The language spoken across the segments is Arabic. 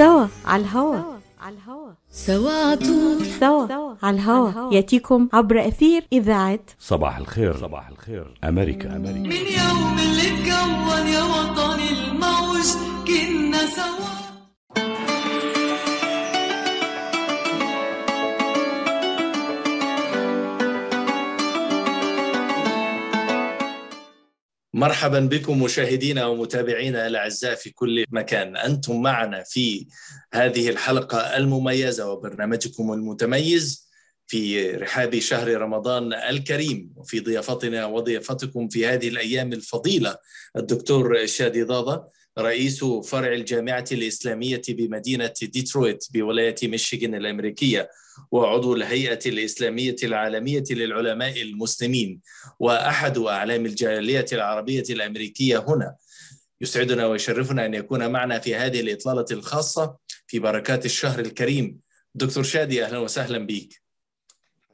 سوا على الهوا. على الهوا سوا عطول سوا على الهوا. يأتيكم عبر أثير إذاعة. صباح الخير. صباح الخير. أمريكا أمريكا. من يوم اللي اتكون يا وطني الموج كنا سوا. مرحبا بكم مشاهدينا ومتابعينا الأعزاء في كل مكان. أنتم معنا في هذه الحلقة المميزة وبرنامجكم المتميز في رحاب شهر رمضان الكريم. وفي ضيافتنا وضيافتكم في هذه الأيام الفضيلة الدكتور شادي ضاضة. رئيس فرع الجامعة الإسلامية بمدينة ديترويت بولاية ميشيغان الأمريكية وعضو الهيئة الإسلامية العالمية للعلماء المسلمين وأحد أعلام الجالية العربية الأمريكية هنا. يسعدنا ويشرفنا أن يكون معنا في هذه الإطلالة الخاصة في بركات الشهر الكريم. دكتور شادي أهلا وسهلا بك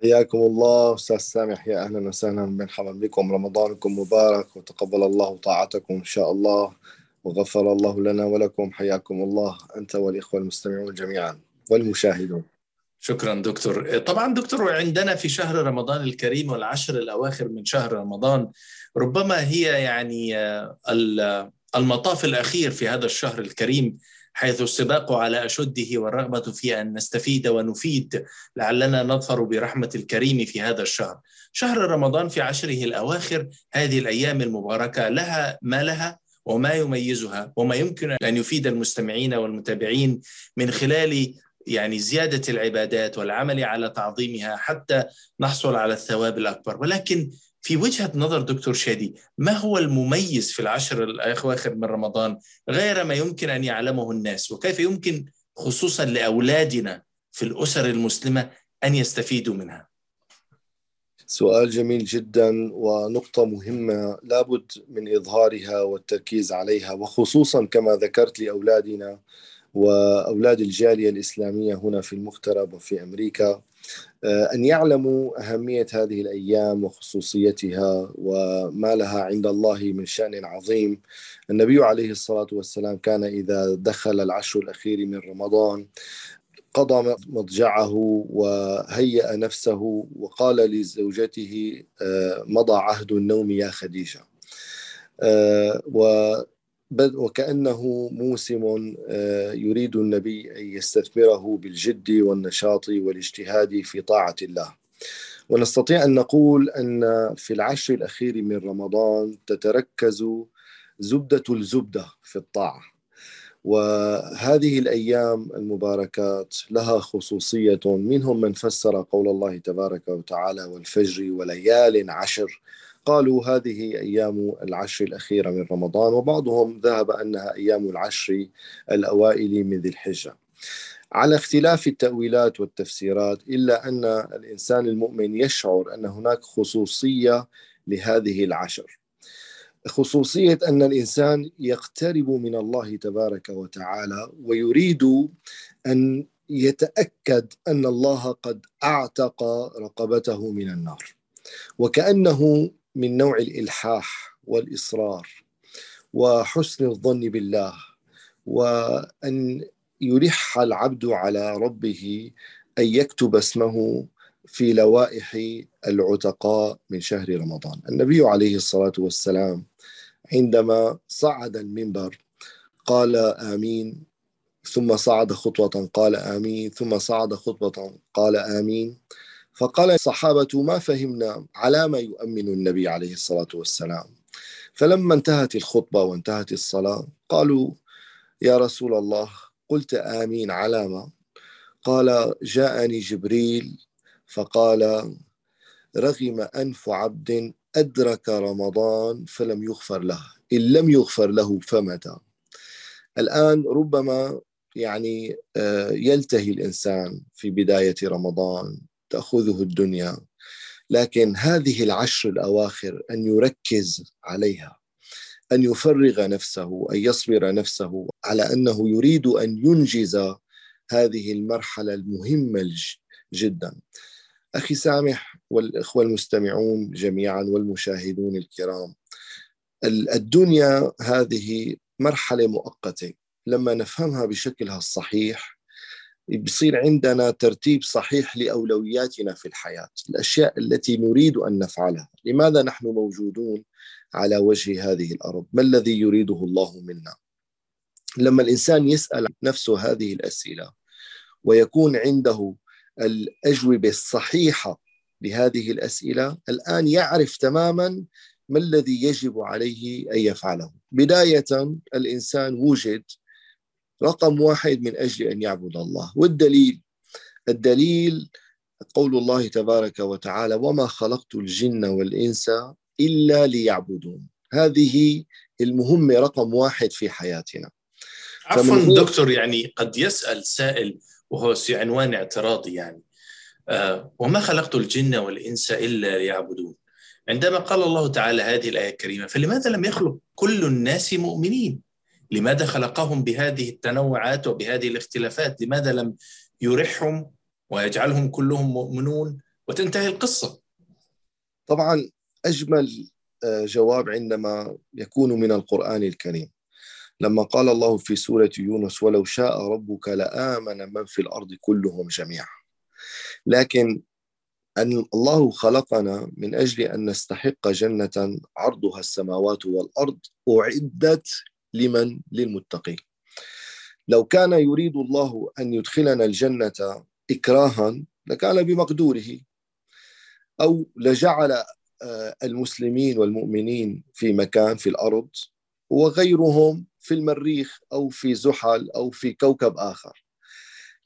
حياكم الله أستاذ سامح. يا أهلا وسهلا. مرحبا بكم. رمضانكم مبارك وتقبل الله طاعتكم إن شاء الله. وغفر الله لنا ولكم حياكم الله. أنت والإخوة المستمعون جميعا والمشاهدون. شكرا دكتور. طبعا دكتور عندنا في شهر رمضان الكريم والعشر الأواخر من شهر رمضان ربما هي يعني آه، ال- المطاف الأخير في هذا الشهر الكريم حيث السباق على أشده والرغبة في أن نستفيد ونفيد لعلنا نظفر برحمة الكريم في هذا الشهر. شهر رمضان في عشره الأواخر هذه الأيام المباركة لها ما لها؟ وما يميزها وما يمكن أن يفيد المستمعين والمتابعين من خلال يعني زيادة العبادات والعمل على تعظيمها حتى نحصل على الثواب الأكبر. ولكن في وجهة نظر دكتور شادي ما هو المميز في العشر الأواخر من رمضان غير ما يمكن أن يعلمه الناس؟ وكيف يمكن خصوصا لأولادنا في الأسر المسلمة أن يستفيدوا منها؟ سؤال جميل جدا ونقطة مهمة لابد من إظهارها والتركيز عليها وخصوصا كما ذكرت لأولادنا وأولاد الجالية الإسلامية هنا في المغترب وفي أمريكا آه، أن يعلموا أهمية هذه الأيام وخصوصيتها وما لها عند الله من شأن عظيم. النبي عليه الصلاة والسلام كان إذا دخل العشر الأخير من رمضان قضى مضجعه وهيأ نفسه وقال لزوجته آه، مضى عهد النوم يا خديجة. آه، وكأنه موسم آه، يريد النبي أن يستثمره بالجد والنشاط والاجتهاد في طاعة الله. ونستطيع أن نقول أن في العشر الأخير من رمضان تتركز زبدة الزبدة في الطاعة. وهذه الأيام المباركات لها خصوصية منهم من فسر قول الله تبارك وتعالى والفجر وليال عشر قالوا هذه أيام العشر الأخيرة من رمضان وبعضهم ذهب أنها أيام العشر الأوائل من ذي الحجة. على اختلاف التأويلات والتفسيرات إلا أن الإنسان المؤمن يشعر أن هناك خصوصية لهذه العشر. خصوصية أن الإنسان يقترب من الله تبارك وتعالى ويريد أن يتأكد أن الله قد أعتق رقبته من النار. وكأنه من نوع الإلحاح والإصرار وحسن الظن بالله وأن يلح العبد على ربه أن يكتب اسمه في لوائح العتقاء من شهر رمضان. النبي عليه الصلاة والسلام عندما صعد المنبر قال آمين ثم صعد خطوة قال آمين ثم صعد خطوة قال آمين. فقال الصحابة ما فهمنا على ما يؤمن النبي عليه الصلاة والسلام. فلما انتهت الخطبة وانتهت الصلاة قالوا يا رسول الله قلت آمين على ما؟ قال جاءني جبريل فقال رغم أنف عبد أدرك رمضان فلم يغفر له إن لم يغفر له فمتى الآن ربما يعني آه، يلتهي الإنسان في بداية رمضان تأخذه الدنيا لكن هذه العشر الأواخر أن يركز عليها أن يفرغ نفسه أن يصبر نفسه على أنه يريد أن ينجز هذه المرحلة المهمة جدا. أخي سامح والإخوة المستمعون جميعا والمشاهدون الكرام ال- الدنيا هذه مرحلة مؤقتة. لما نفهمها بشكلها الصحيح بصير عندنا ترتيب صحيح لأولوياتنا في الحياة الأشياء التي نريد أن نفعلها. لماذا نحن موجودون على وجه هذه الأرض؟ ما الذي يريده الله منا؟ لما الإنسان يسأل نفسه هذه الأسئلة ويكون عنده الأجوبة الصحيحة لهذه الأسئلة الآن يعرف تماما ما الذي يجب عليه أن يفعله. بداية الإنسان وجد رقم واحد من أجل أن يعبد الله. والدليل؟ الدليل قول الله تبارك وتعالى وما خلقت الجن والإنس إلا ليعبدون. هذه المهمة رقم واحد في حياتنا. عفوا دكتور يعني قد يسأل سائل وهو عنوان اعتراضي يعني. آه وما خلقت الجن والإنس إلا ليعبدون. عندما قال الله تعالى هذه الآية الكريمة فلماذا لم يخلق كل الناس مؤمنين؟ لماذا خلقهم بهذه التنوعات وبهذه الاختلافات؟ لماذا لم يرحهم ويجعلهم كلهم مؤمنون؟ وتنتهي القصة. طبعا أجمل جواب عندما يكون من القرآن الكريم. لما قال الله في سورة يونس ولو شاء ربك لآمن من في الأرض كلهم جميعا لكن أن الله خلقنا من أجل أن نستحق جنة عرضها السماوات والأرض أعدت لمن؟ للمتقين. لو كان يريد الله أن يدخلنا الجنة إكراها لكان بمقدوره أو لجعل المسلمين والمؤمنين في مكان في الأرض وغيرهم في المريخ أو في زحل أو في كوكب آخر.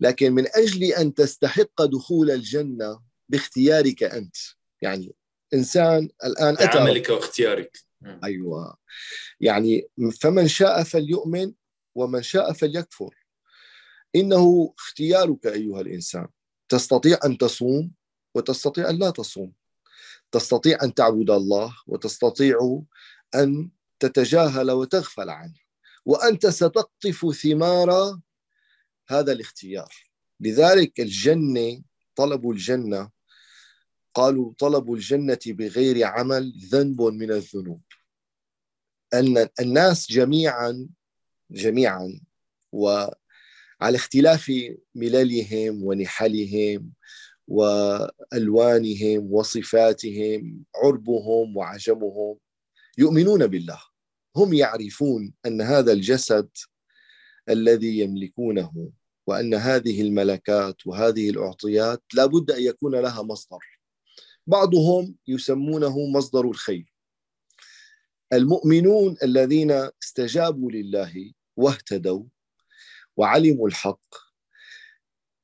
لكن من أجل أن تستحق دخول الجنة باختيارك أنت يعني إنسان الآن أتى. عملك واختيارك. أيوة. يعني فمن شاء فليؤمن ومن شاء فليكفر. إنه اختيارك أيها الإنسان. تستطيع أن تصوم وتستطيع أن لا تصوم. تستطيع أن تعبد الله وتستطيع أن تتجاهل وتغفل عنه. وأنت ستقطف ثمار هذا الاختيار. لذلك الجنة طلب الجنة قالوا طلب الجنة بغير عمل ذنب من الذنوب. أن الناس جميعا جميعا وعلى اختلاف مللهم ونحلهم وألوانهم وصفاتهم عربهم وعجمهم يؤمنون بالله. هم يعرفون أن هذا الجسد الذي يملكونه وأن هذه الملكات وهذه الأعطيات لابد أن يكون لها مصدر بعضهم يسمونه مصدر الخير المؤمنون الذين استجابوا لله واهتدوا وعلموا الحق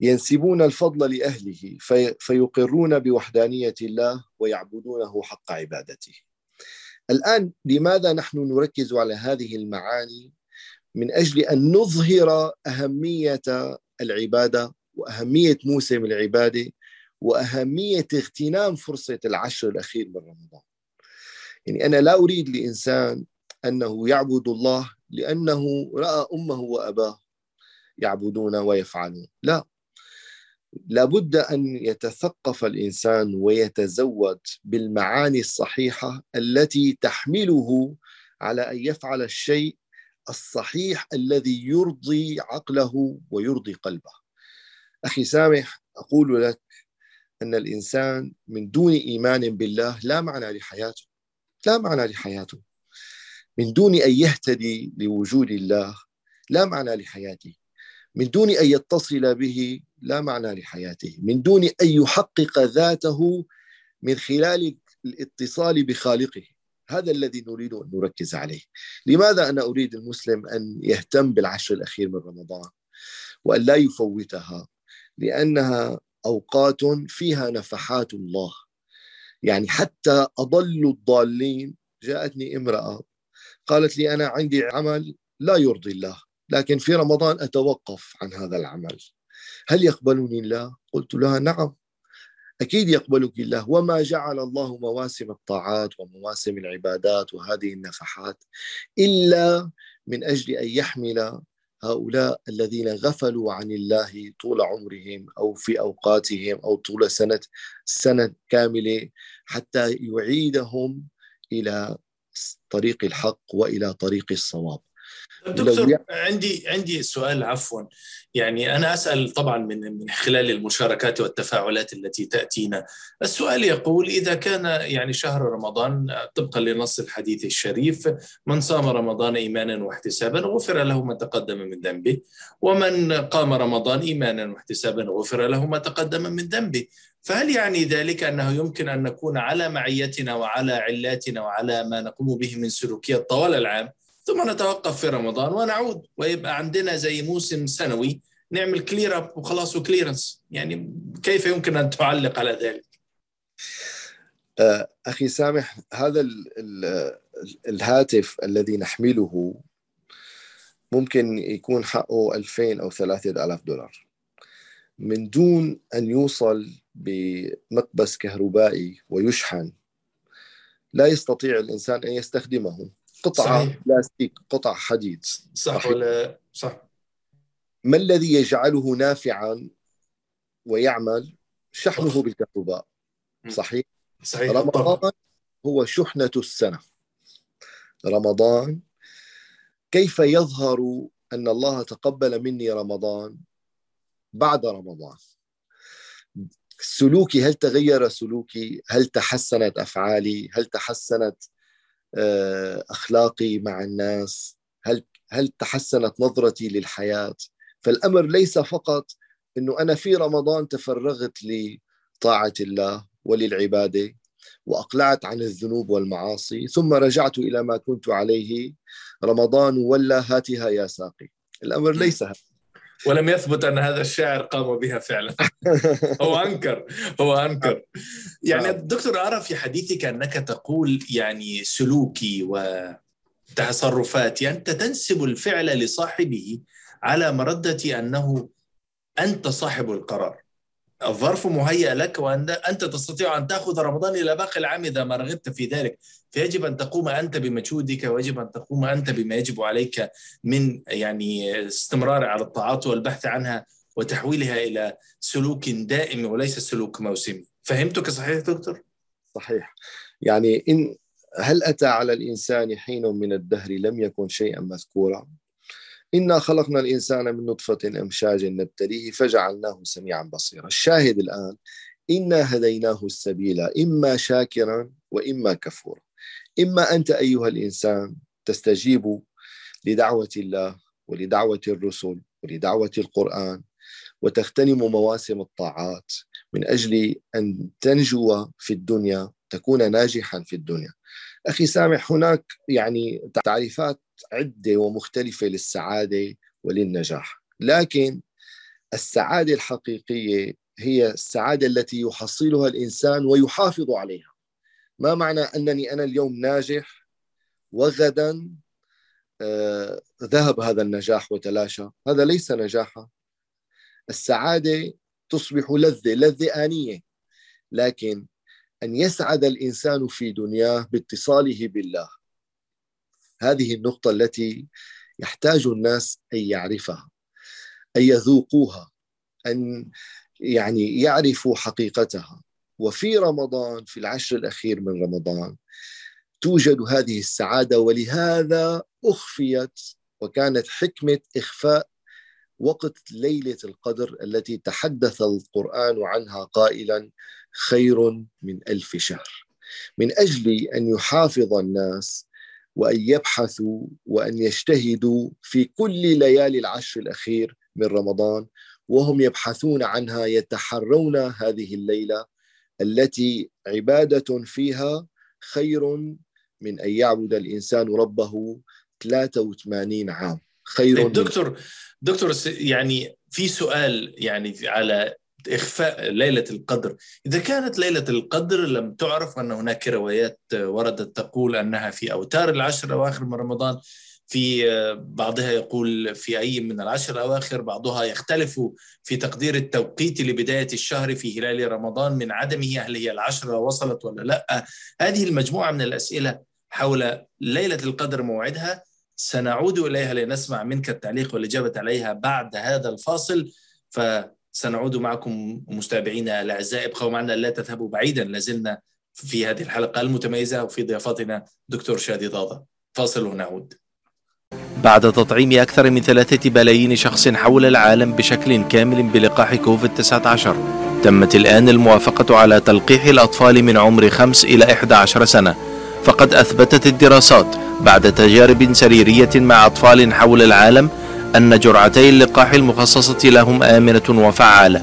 ينسبون الفضل لأهله في فيقرون بوحدانية الله ويعبدونه حق عبادته. الآن لماذا نحن نركز على هذه المعاني؟ من أجل أن نظهر أهمية العبادة وأهمية موسم العبادة وأهمية اغتنام فرصة العشر الأخير من رمضان. يعني أنا لا أريد لإنسان أنه يعبد الله لأنه رأى أمه وأباه يعبدون ويفعلون، لا لابد أن يتثقف الإنسان ويتزود بالمعاني الصحيحة التي تحمله على أن يفعل الشيء الصحيح الذي يرضي عقله ويرضي قلبه. أخي سامح أقول لك أن الإنسان من دون إيمان بالله لا معنى لحياته. لا معنى لحياته. من دون أن يهتدي لوجود الله لا معنى لحياته. من دون أن يتصل به لا معنى لحياته. من دون أن يحقق ذاته من خلال الاتصال بخالقه. هذا الذي نريد أن نركز عليه. لماذا أنا أريد المسلم أن يهتم بالعشر الأخير من رمضان وأن لا يفوتها؟ لأنها أوقات فيها نفحات الله. يعني حتى أضل الضالين جاءتني امرأة قالت لي أنا عندي عمل لا يرضي الله لكن في رمضان أتوقف عن هذا العمل. هل يقبلني الله؟ قلت لها نعم. أكيد يقبلك الله. وما جعل الله مواسم الطاعات ومواسم العبادات وهذه النفحات إلا من أجل أن يحمل هؤلاء الذين غفلوا عن الله طول عمرهم أو في أوقاتهم أو طول سنة سنة كاملة حتى يعيدهم إلى طريق الحق وإلى طريق الصواب. دكتور عندي عندي سؤال عفوا. يعني أنا أسأل طبعا من من خلال المشاركات والتفاعلات التي تأتينا. السؤال يقول إذا كان يعني شهر رمضان طبقا لنص الحديث الشريف من صام رمضان ايمانا واحتسابا غفر له ما تقدم من ذنبه ومن قام رمضان ايمانا واحتسابا غفر له ما تقدم من ذنبه. فهل يعني ذلك أنه يمكن أن نكون على معيتنا وعلى علاتنا وعلى ما نقوم به من سلوكيات طوال العام؟ ثم نتوقف في رمضان ونعود ويبقى عندنا زي موسم سنوي نعمل clear up وخلاص و clearance يعني كيف يمكن أن تعلق على ذلك؟ آه، أخي سامح هذا ال ال الهاتف الذي نحمله ممكن يكون حقه 2000 أو 3000 دولار. من دون أن يوصل بمقبس كهربائي ويشحن لا يستطيع الإنسان أن يستخدمه. قطعة صحيح. بلاستيك قطع حديد. صح صحيح. ولا صح. ما الذي يجعله نافعا ويعمل؟ شحنه بالكهرباء. صحيح. صحيح. طبعا. رمضان هو شحنة السنة. رمضان كيف يظهر أن الله تقبل مني رمضان؟ بعد رمضان. سلوكي هل تغير سلوكي؟ هل تحسنت أفعالي؟ هل تحسنت آه، أخلاقي مع الناس هل هل تحسنت نظرتي للحياة؟ فالأمر ليس فقط أنه أنا في رمضان تفرغت لطاعة الله وللعبادة وأقلعت عن الذنوب والمعاصي ثم رجعت إلى ما كنت عليه رمضان ولا هاتها يا ساقي. الأمر ليس هذا. ولم يثبت أن هذا الشاعر قام بها فعلا. هو أنكر هو أنكر. يعني نعم. دكتور ارى في حديثك أنك تقول يعني سلوكي وتصرفاتي أنت تنسب الفعل لصاحبه على مردة أنه أنت صاحب القرار. الظرف مهيأ لك وأنت أنت تستطيع أن تأخذ رمضان إلى باقي العام إذا ما رغبت في ذلك. فيجب أن تقوم أنت بمجهودك ويجب أن تقوم أنت بما يجب عليك من يعني استمرار على الطاعات والبحث عنها وتحويلها إلى سلوك دائم وليس سلوك موسمي. فهمتك صحيح دكتور؟ صحيح. يعني إن هل أتى على الإنسان حين من الدهر لم يكن شيئا مذكورا؟ إنا خلقنا الإنسان من نطفة أمشاج نبتليه فجعلناه سميعا بصيرا. الشاهد الآن إنا هديناه السبيل إما شاكرا وإما كفورا. إما أنت أيها الإنسان تستجيب لدعوة الله ولدعوة الرسل ولدعوة القرآن وتغتنم مواسم الطاعات. من أجل أن تنجو في الدنيا تكون ناجحا في الدنيا. أخي سامح هناك يعني تعريفات عدة ومختلفة للسعادة وللنجاح. لكن السعادة الحقيقية هي السعادة التي يحصلها الإنسان ويحافظ عليها. ما معنى أنني أنا اليوم ناجح وغدا آه ذهب هذا النجاح وتلاشى؟ هذا ليس نجاحا. السعادة تصبح لذة لذة آنية. لكن أن يسعد الإنسان في دنياه باتصاله بالله. هذه النقطة التي يحتاج الناس أن يعرفها أن يذوقوها أن يعني يعرفوا حقيقتها. وفي رمضان في العشر الأخير من رمضان توجد هذه السعادة ولهذا أخفيت وكانت حكمة إخفاء وقت ليلة القدر التي تحدث القرآن عنها قائلا خير من ألف شهر. من أجل أن يحافظ الناس وأن يبحثوا وأن يجتهدوا في كل ليالي العشر الأخير من رمضان وهم يبحثون عنها يتحرون هذه الليلة التي عبادة فيها خير من أن يعبد الإنسان ربه 83 عام. خير طيب دكتور دكتور يعني في سؤال يعني على إخفاء ليلة القدر. إذا كانت ليلة القدر لم تعرف أن هناك روايات وردت تقول أنها في أوتار العشر الأواخر من رمضان. في بعضها يقول في أي من العشر الأواخر بعضها يختلف في تقدير التوقيت لبداية الشهر في هلال رمضان من عدمه هل هي العشرة وصلت ولا لأ. هذه المجموعة من الأسئلة حول ليلة القدر موعدها. سنعود إليها لنسمع منك التعليق والإجابة عليها بعد هذا الفاصل. فسنعود معكم مستابعينا الأعزاء ابقوا معنا لا تذهبوا بعيدا لازلنا في هذه الحلقة المتميزة وفي ضيافتنا دكتور شادي ضاضة. فاصل ونعود. بعد تطعيم أكثر من ثلاثة بلايين شخص حول العالم بشكل كامل بلقاح كوفيد 19 تمت الآن الموافقة على تلقيح الأطفال من عمر 5 إلى 11 سنة. فقد أثبتت الدراسات بعد تجارب سريرية مع أطفال حول العالم أن جرعتي اللقاح المخصصة لهم آمنة وفعالة.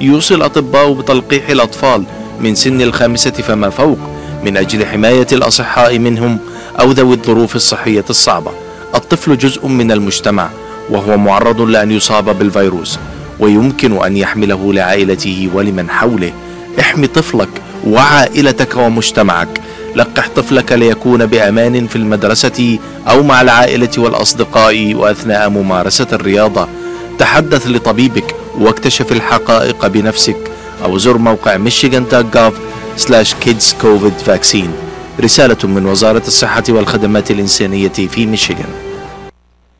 يوصي الأطباء بتلقيح الأطفال من سن الخامسة فما فوق من أجل حماية الأصحاء منهم أو ذوي الظروف الصحية الصعبة. الطفل جزء من المجتمع وهو معرض لأن يصاب بالفيروس ويمكن أن يحمله لعائلته ولمن حوله. احمي طفلك وعائلتك ومجتمعك. لقح طفلك ليكون بأمان في المدرسة أو مع العائلة والأصدقاء وأثناء ممارسة الرياضة. تحدث لطبيبك واكتشف الحقائق بنفسك أو زر موقع michigan.gov slash kids covid vaccine. رسالة من وزارة الصحة والخدمات الإنسانية في ميشيغان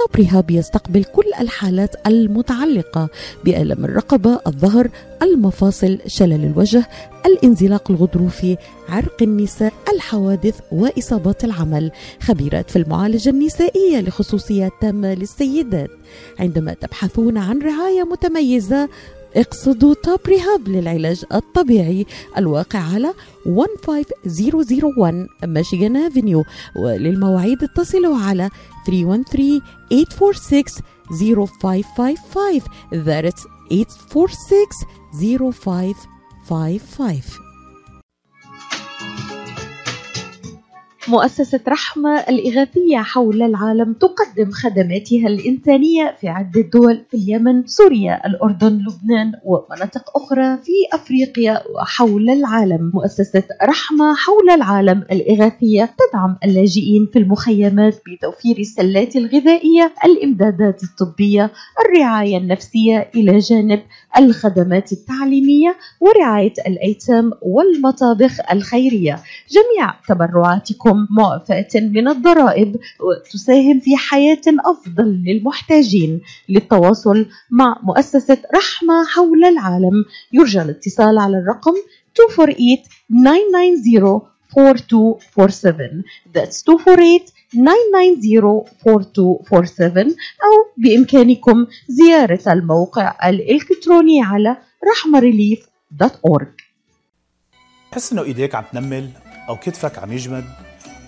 طب رهاب يستقبل كل الحالات المتعلقة بألم الرقبة، الظهر، المفاصل، شلل الوجه، الانزلاق الغضروفي، عرق النساء، الحوادث وإصابات العمل، خبيرات في المعالجة النسائية لخصوصيات تامة للسيدات. عندما تبحثون عن رعاية متميزة اقصدوا توب ريهاب للعلاج الطبيعي الواقع على 15001 ميشيغان افنيو وللمواعيد اتصلوا على 313 846 0555 That's 846 0555 مؤسسة رحمة الإغاثية حول العالم تقدم خدماتها الإنسانية في عدة دول في اليمن، سوريا، الأردن، لبنان ومناطق أخرى في أفريقيا وحول العالم. مؤسسة رحمة حول العالم الإغاثية تدعم اللاجئين في المخيمات بتوفير السلات الغذائية، الإمدادات الطبية، الرعاية النفسية إلى جانب الخدمات التعليمية ورعاية الأيتام والمطابخ الخيرية. جميع تبرعاتكم معفاة من الضرائب وتساهم في حياة أفضل للمحتاجين للتواصل مع مؤسسة رحمة حول العالم. يرجى الاتصال على الرقم 248 4247 That's 248 990-4247 أو بإمكانكم زيارة الموقع الإلكتروني على رحمريليف.org تحس إنه إيديك عم تنمل أو كتفك عم يجمد؟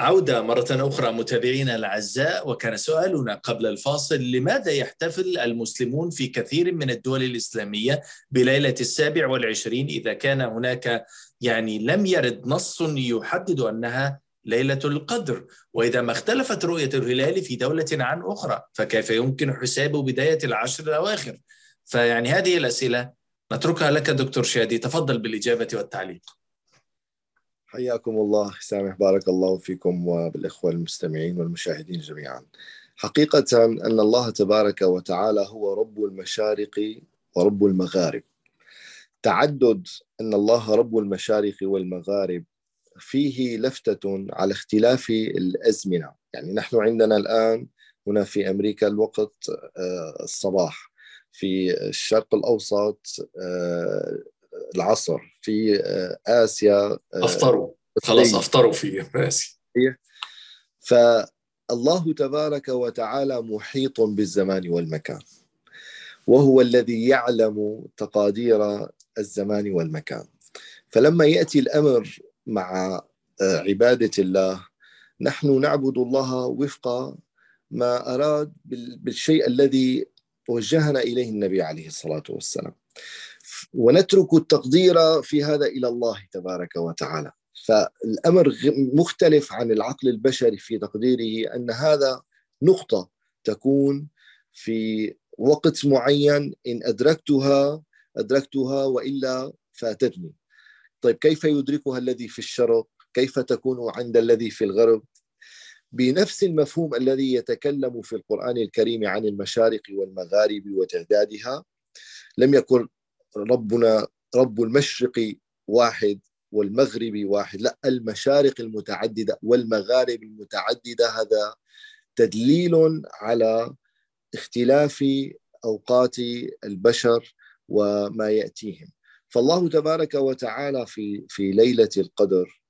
عودة مرة أخرى متابعينا الأعزاء وكان سؤالنا قبل الفاصل لماذا يحتفل المسلمون في كثير من الدول الإسلامية بليلة السابع والعشرين إذا كان هناك يعني لم يرد نص يحدد أنها ليلة القدر؟ وإذا ما اختلفت رؤية الهلال في دولة عن أخرى فكيف يمكن حساب بداية العشر الأواخر؟ فيعني هذه الأسئلة نتركها لك دكتور شادي تفضل بالإجابة والتعليق. حياكم الله. سامح بارك الله فيكم وبالإخوة المستمعين والمشاهدين جميعا. حقيقة أن الله تبارك وتعالى هو رب المشارق ورب المغارب. تعدد أن الله رب المشارق والمغارب فيه لفتة على اختلاف الأزمنة. يعني نحن عندنا الآن هنا في أمريكا الوقت الصباح. في الشرق الأوسط العصر في آسيا أفطروا. خلاص أفطروا في آسيا الله تبارك وتعالى محيط بالزمان والمكان وهو الذي يعلم تقادير الزمان والمكان. فلما يأتي الأمر مع عبادة الله نحن نعبد الله وفق ما أراد بالشيء الذي وجهنا إليه النبي عليه الصلاة والسلام. ونترك التقدير في هذا إلى الله تبارك وتعالى. فالأمر مختلف عن العقل البشري في تقديره أن هذا نقطة تكون في وقت معين إن أدركتها أدركتها وإلا فاتتني. طيب كيف يدركها الذي في الشرق؟ كيف تكون عند الذي في الغرب؟ بنفس المفهوم الذي يتكلم في القرآن الكريم عن المشارق والمغارب وتعدادها لم يكن ربنا رب المشرق واحد والمغرب واحد. لا المشارق المتعددة والمغارب المتعددة هذا تدليل على اختلاف أوقات البشر وما يأتيهم. فالله تبارك وتعالى في في ليلة القدر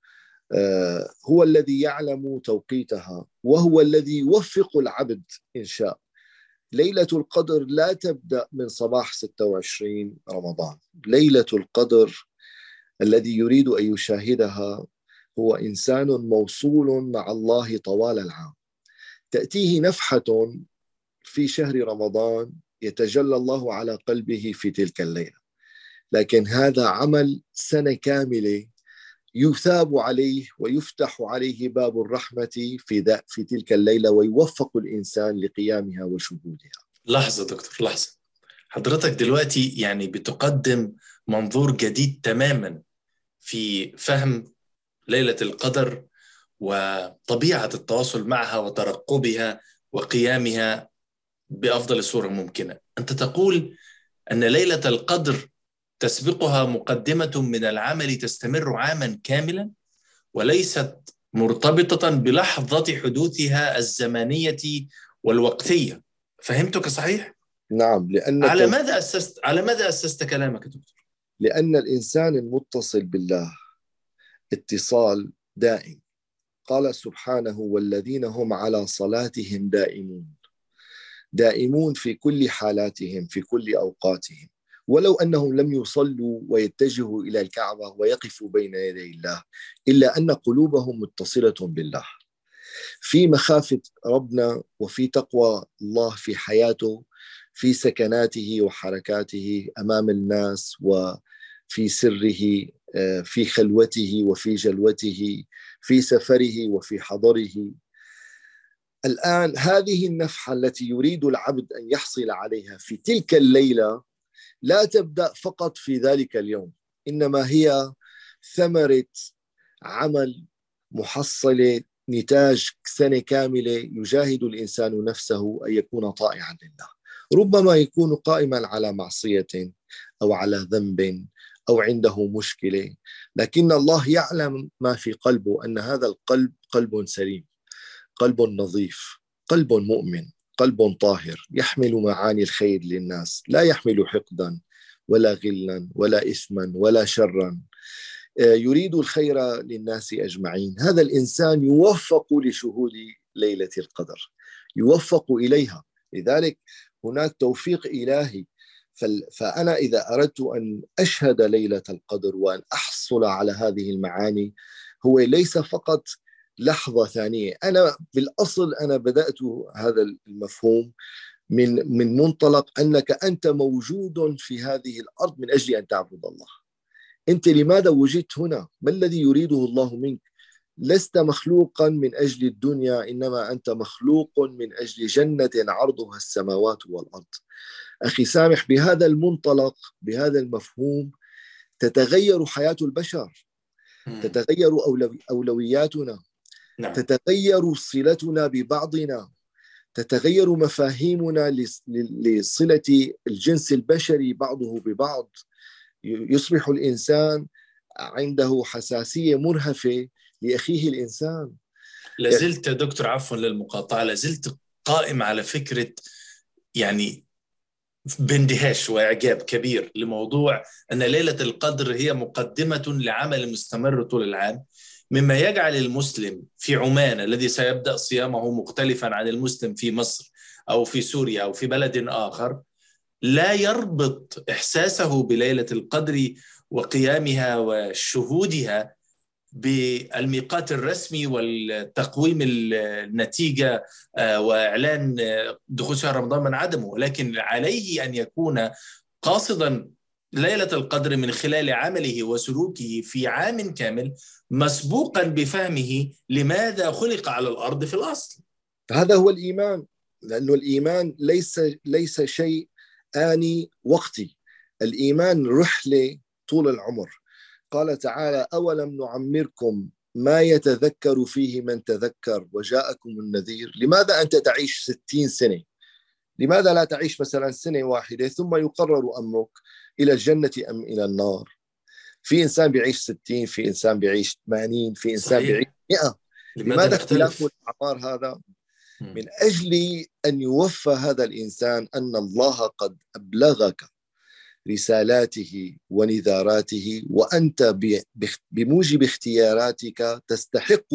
هو الذي يعلم توقيتها وهو الذي يوفق العبد إن شاء. ليلة القدر لا تبدأ من صباح 26 رمضان. ليلة القدر الذي يريد أن يشاهدها هو إنسان موصول مع الله طوال العام. تأتيه نفحة في شهر رمضان يتجلى الله على قلبه في تلك الليلة. لكن هذا عمل سنة كاملة يثاب عليه ويفتح عليه باب الرحمة في في تلك الليلة ويوفق الإنسان لقيامها وشهودها. لحظة دكتور لحظة. حضرتك دلوقتي يعني بتقدم منظور جديد تماما في فهم ليلة القدر وطبيعة التواصل معها وترقبها وقيامها بأفضل صورة ممكنة. أنت تقول أن ليلة القدر تسبقها مقدمة من العمل تستمر عاما كاملا وليست مرتبطة بلحظة حدوثها الزمنيه والوقتية. فهمتك صحيح؟ نعم لأن على ماذا اسست على ماذا أسست كلامك دكتور؟ لأن الإنسان المتصل بالله اتصال دائم قال سبحانه والذين هم على صلاتهم دائمون دائمون في كل حالاتهم في كل أوقاتهم ولو أنهم لم يصلوا ويتجهوا إلى الكعبة ويقفوا بين يدي الله إلا أن قلوبهم متصلة بالله. في مخافة ربنا وفي تقوى الله في حياته في سكناته وحركاته أمام الناس وفي سره في خلوته وفي جلوته في سفره وفي حضره. الآن هذه النفحة التي يريد العبد أن يحصل عليها في تلك الليلة لا تبدأ فقط في ذلك اليوم إنما هي ثمرة عمل محصلة نتاج سنة كاملة يجاهد الإنسان نفسه أن يكون طائعا لله. ربما يكون قائما على معصية أو على ذنب أو عنده مشكلة لكن الله يعلم ما في قلبه أن هذا القلب قلب سليم قلب نظيف قلب مؤمن. قلب طاهر يحمل معاني الخير للناس لا يحمل حقدا ولا غلا ولا اثما ولا شرا. يريد الخير للناس أجمعين. هذا الإنسان يوفق لشهود ليلة القدر يوفق إليها. لذلك هناك توفيق إلهي. فأنا إذا أردت أن أشهد ليلة القدر وأن أحصل على هذه المعاني هو ليس فقط لحظة ثانية. أنا بالأصل أنا بدأت هذا المفهوم من من منطلق أنك أنت موجود في هذه الأرض من أجل أن تعبد الله. أنت لماذا وجدت هنا؟ ما الذي يريده الله منك؟ لست مخلوقا من أجل الدنيا إنما أنت مخلوق من أجل جنة عرضها السماوات والأرض. أخي سامح بهذا المنطلق بهذا المفهوم تتغير حياة البشر. تتغير أولوياتنا. نعم. تتغير صلتنا ببعضنا تتغير مفاهيمنا لصلة الجنس البشري بعضه ببعض. يصبح الإنسان عنده حساسية مرهفة لأخيه الإنسان. لازلت دكتور عفوا للمقاطعة لازلت قائم على فكرة يعني باندهاش وإعجاب كبير لموضوع أن ليلة القدر هي مقدمة لعمل مستمر طول العام. مما يجعل المسلم في عمان الذي سيبدأ صيامه مختلفا عن المسلم في مصر أو في سوريا أو في بلد آخر لا يربط إحساسه بليلة القدر وقيامها وشهودها بالميقات الرسمي والتقويم النتيجة آه، وإعلان آه، دخول شهر رمضان من عدمه. ولكن عليه أن يكون قاصدا ليلة القدر من خلال عمله وسلوكه في عام كامل مسبوقا بفهمه لماذا خلق على الأرض في الأصل. هذا هو الإيمان لأنه الإيمان ليس ليس شيء آني وقتي. الإيمان رحله طول العمر. قال تعالى أولم نعمركم ما يتذكر فيه من تذكر وجاءكم النذير؟ لماذا أنت تعيش ستين سنة؟ لماذا لا تعيش مثلا سنة واحدة ثم يقرر أمرك؟ إلى الجنة أم إلى النار؟ في إنسان بيعيش ستين في إنسان بيعيش 80 في إنسان صحيح. بيعيش 100 لماذا اختلاف الأعمار هذا؟ من أجل أن يوفى هذا الإنسان أن الله قد أبلغك رسالاته ونذاراته وأنت بموجب اختياراتك تستحق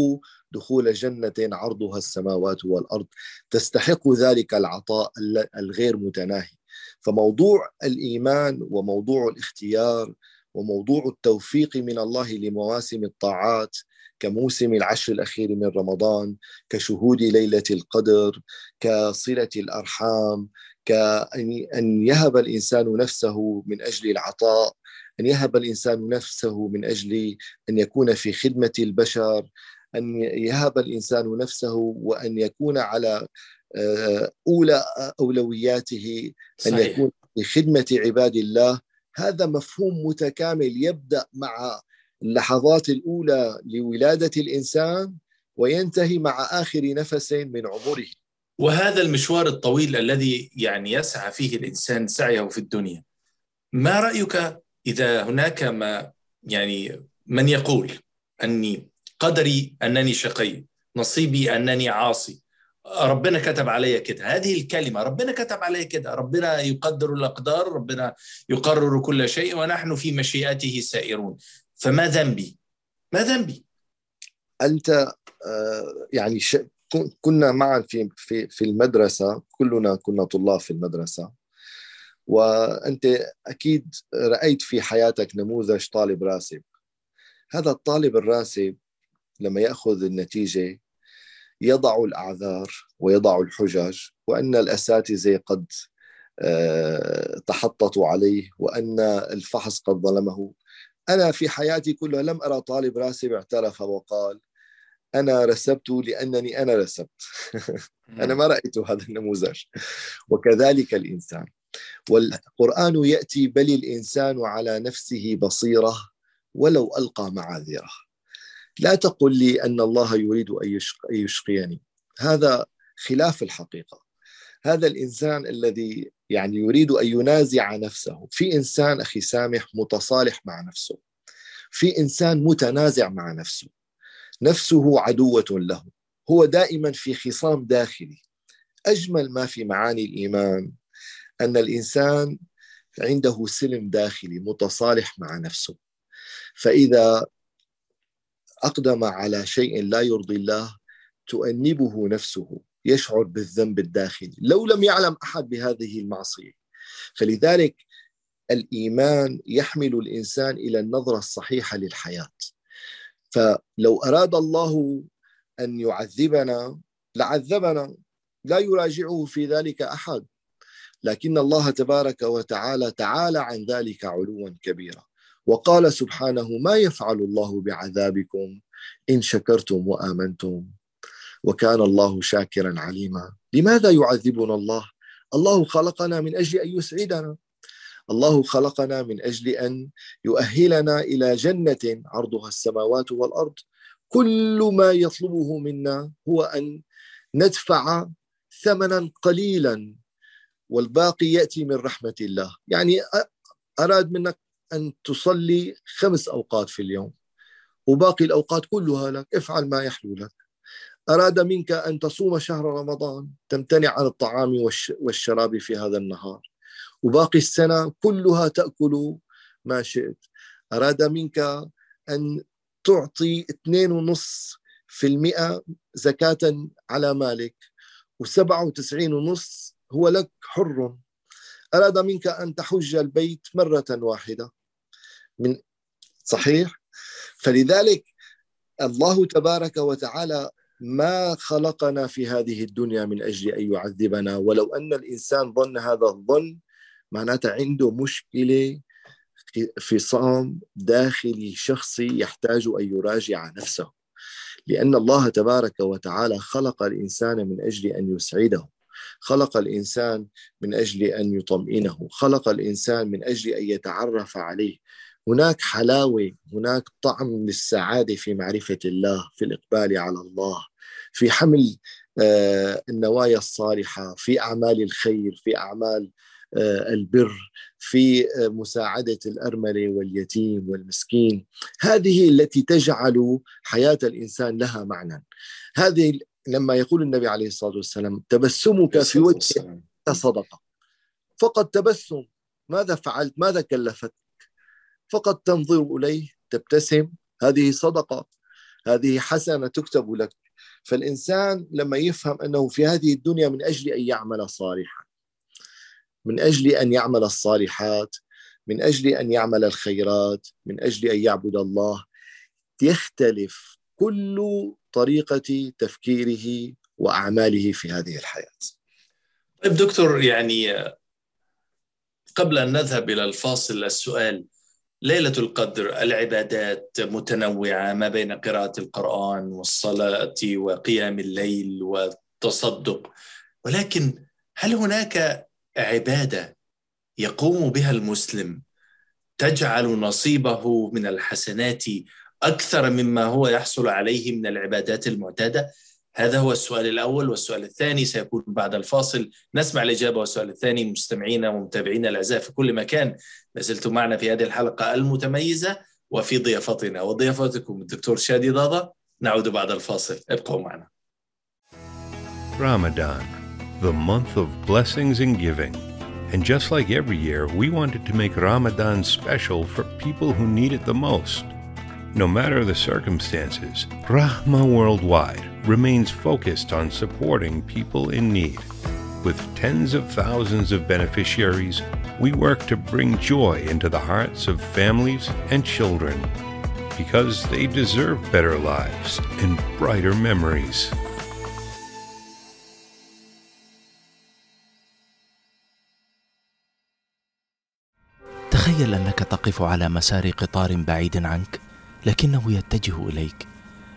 دخول جنه عرضها السماوات والأرض تستحق ذلك العطاء الغير متناهي. فموضوع الإيمان وموضوع الاختيار وموضوع التوفيق من الله لمواسم الطاعات كموسم العشر الأخير من رمضان كشهود ليلة القدر كصلة الأرحام كأن أن يهب الإنسان نفسه من أجل العطاء أن يهب الإنسان نفسه من أجل أن يكون في خدمة البشر أن يهب الإنسان نفسه وأن يكون على آه، أولى أولوياته أن صحيح. يكون في خدمة عباد الله. هذا مفهوم متكامل يبدأ مع اللحظات الأولى لولادة الإنسان وينتهي مع آخر نفس من عمره. وهذا المشوار الطويل الذي يعني يسعى فيه الإنسان سعيه في الدنيا. ما رأيك إذا هناك ما يعني من يقول أني قدري أنني شقي نصيبي أنني عاصي؟ ربنا كتب علي كده. هذه الكلمة ربنا كتب علي كده. ربنا يقدر الأقدار ربنا يقرر كل شيء ونحن في مشيئته سائرون. فما ذنبي؟ ما ذنبي؟ أنت آه، يعني كنا معا في في في المدرسة كلنا كنا طلاب في المدرسة وأنت أكيد رأيت في حياتك نموذج طالب راسب. هذا الطالب الراسب لما يأخذ النتيجة يضع الأعذار ويضع الحجج وأن الأساتذة قد آه، تحططوا عليه وأن الفحص قد ظلمه. أنا في حياتي كلها لم أرى طالب راسب اعترف وقال أنا رسبت لأنني أنا رسبت. أنا ما رأيت هذا النموذج. وكذلك الإنسان. والقرآن يأتي بل الإنسان على نفسه بصيرة ولو ألقى معاذيره. لا تقل لي أن الله يريد أن يشقيني. هذا خلاف الحقيقة. هذا الإنسان الذي يعني يريد أن ينازع نفسه. في إنسان أخي سامح متصالح مع نفسه. في إنسان متنازع مع نفسه. نفسه عدوة له. هو دائما في خصام داخلي. أجمل ما في معاني الإيمان أن الإنسان عنده سلم داخلي متصالح مع نفسه. فإذا أقدم على شيء لا يرضي الله تؤنبه نفسه يشعر بالذنب الداخلي. لو لم يعلم أحد بهذه المعصية فلذلك الإيمان يحمل الإنسان إلى النظرة الصحيحة للحياة. فلو أراد الله أن يعذبنا لعذبنا لا يراجعه في ذلك أحد. لكن الله تبارك وتعالى تعالى عن ذلك علوا كبيرا. وقال سبحانه ما يفعل الله بعذابكم إن شكرتم وآمنتم؟ وكان الله شاكرا عليما. لماذا يعذبنا الله؟ الله خلقنا من أجل أن يسعدنا. الله خلقنا من أجل أن يؤهلنا إلى جنة عرضها السماوات والأرض. كل ما يطلبه منا هو أن ندفع ثمنا قليلا والباقي يأتي من رحمة الله. يعني أراد منك أن تصلي خمس أوقات في اليوم وباقي الأوقات كلها لك. افعل ما يحلو لك. أراد منك أن تصوم شهر رمضان تمتنع عن الطعام والشراب في هذا النهار. وباقي السنة كلها تأكل ما شئت. أراد منك أن تعطي 2.5% زكاة على مالك و97.5 هو لك حر. أراد منك أن تحج البيت مرة واحدة. من صحيح. فلذلك الله تبارك وتعالى ما خلقنا في هذه الدنيا من أجل أن يعذبنا. ولو أن الإنسان ظن هذا الظن معناتها عنده مشكلة فصام داخلي شخصي يحتاج أن يراجع نفسه. لأن الله تبارك وتعالى خلق الإنسان من أجل أن يسعده. خلق الإنسان من أجل أن يطمئنه. خلق الإنسان من أجل أن يتعرف عليه. هناك حلاوة هناك طعم للسعادة في معرفة الله في الإقبال على الله في حمل آه، النوايا الصالحة في أعمال الخير في أعمال آه، البر في آه، مساعدة الأرملة واليتيم والمسكين. هذه التي تجعل حياة الإنسان لها معنى. هذه لما يقول النبي عليه الصلاة والسلام تبسمك في وجهك صدقة. فقط تبسم. ماذا فعلت؟ ماذا كلفتك فقط تنظر إليه تبتسم هذه صدقة هذه حسنة تكتب لك فالإنسان لما يفهم أنه في هذه الدنيا من أجل أن يعمل صالحا من أجل أن يعمل الصالحات من أجل أن يعمل الخيرات من أجل أن يعبد الله يختلف كل طريقة تفكيره وأعماله في هذه الحياة. طيب دكتور يعني قبل أن نذهب إلى الفاصل السؤال ليلة القدر العبادات متنوعة ما بين قراءة القرآن والصلاة وقيام الليل والتصدق. ولكن هل هناك عبادة يقوم بها المسلم تجعل نصيبه من الحسنات أكثر مما هو يحصل عليه من العبادات المعتادة؟ هذا هو السؤال الأول والسؤال الثاني سيكون بعد الفاصل. نسمع الإجابة والسؤال الثاني مستمعينا ومتابعينا الأعزاء في كل مكان. لازلتم معنا في هذه الحلقة المتميزة وفي ضيافتنا. وضيافتكم الدكتور شادي ضاضة. نعود بعد الفاصل. ابقوا معنا. Ramadan, the month of blessings and giving. And just like every year, we wanted to make Ramadan special for people who need it the most. No matter the circumstances, Rahma Worldwide. remains focused on supporting people in need. With tens of thousands of beneficiaries, we work to bring joy into the hearts of families and children because they deserve better lives and brighter memories. تخيل انك تقف على مسار قطار بعيد عنك لكنه يتجه اليك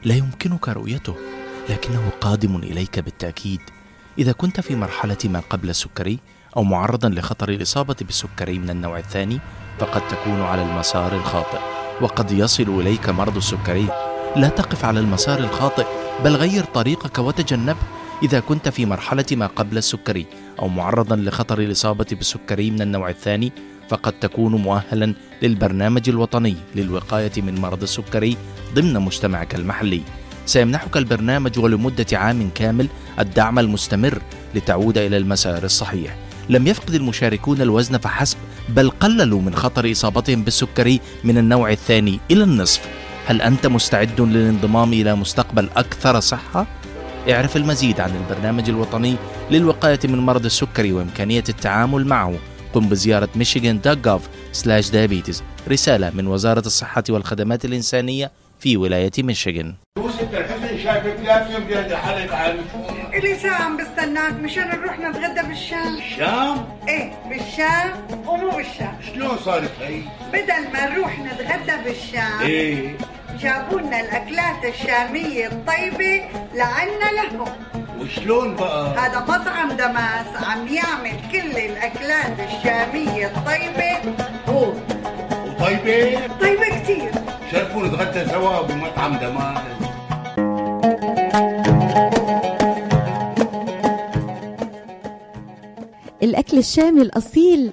لا يمكنك رؤيته لكنه قادم إليك بالتأكيد. إذا كنت في مرحلة ما قبل السكري أو معرضا لخطر الإصابة بالسكري من النوع الثاني فقد تكون على المسار الخاطئ وقد يصل إليك مرض السكري. لا تقف على المسار الخاطئ بل غير طريقك وتجنبه. إذا كنت في مرحلة ما قبل السكري أو معرضا لخطر الإصابة بالسكري من النوع الثاني فقد تكون مؤهلا للبرنامج الوطني للوقاية من مرض السكري ضمن مجتمعك المحلي. سيمنحك البرنامج ولمدة عام كامل الدعم المستمر لتعود إلى المسار الصحيح. لم يفقد المشاركون الوزن فحسب بل قللوا من خطر إصابتهم بالسكري من النوع الثاني إلى النصف. هل أنت مستعد للانضمام إلى مستقبل أكثر صحة؟ اعرف المزيد عن البرنامج الوطني للوقاية من مرض السكري وإمكانية التعامل معه. قم بزيارة michigan.gov/diabetes رسالة من وزارة الصحة والخدمات الإنسانية. في ولاية الحسن شايفك على إلي ساعة عم بستناك. مشان نروح نتغدى بالشام. الشام إيه بالشام. ومو بالشام. شلون صارت هي؟ بدل ما نروح نتغدى بالشام إيه. جابوا لنا الأكلات الشامية الطيبة لعنا لهم. وشلون بقى؟ هذا مطعم دماس عم يعمل كل الأكلات الشامية الطيبة. هو وطيبة؟ طيبة كتير شرفوا نتغدى سوا بمطعم دمار الأكل الشامي الأصيل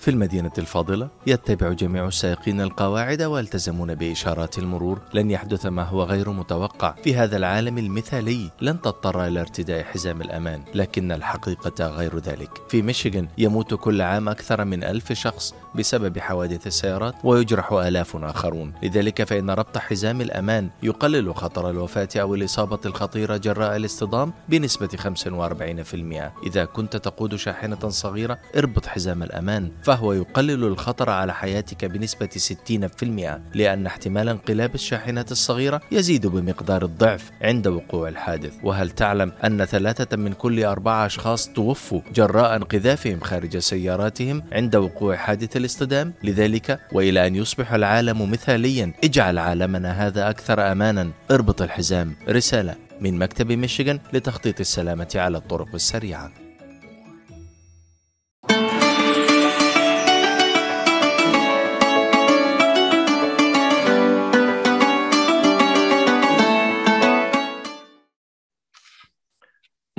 في المدينة الفاضلة يتبع جميع السائقين القواعد ويلتزمون بإشارات المرور. لن يحدث ما هو غير متوقع في هذا العالم المثالي. لن تضطر إلى ارتداء حزام الأمان لكن الحقيقة غير ذلك. في ميشيغان يموت كل عام أكثر من ألف شخص بسبب حوادث السيارات ويجرح آلاف آخرون. لذلك فإن ربط حزام الأمان يقلل خطر الوفاة أو الإصابة الخطيرة جراء الاصطدام بنسبة 45% إذا كنت تقود شاحنة صغيرة اربط حزام الأمان فهو يقلل الخطر على حياتك بنسبة 60% لأن احتمال انقلاب الشاحنة الصغيرة يزيد بمقدار الضعف عند وقوع الحادث. وهل تعلم أن ثلاثة من كل أربعة أشخاص توفوا جراء انقذافهم خارج سياراتهم عند وقوع حادث الاصطدام لذلك وإلى أن يصبح العالم مثاليا اجعل عالمنا هذا أكثر أمانا. اربط الحزام. رسالة من مكتب ميشيغان لتخطيط السلامة على الطرق السريعة.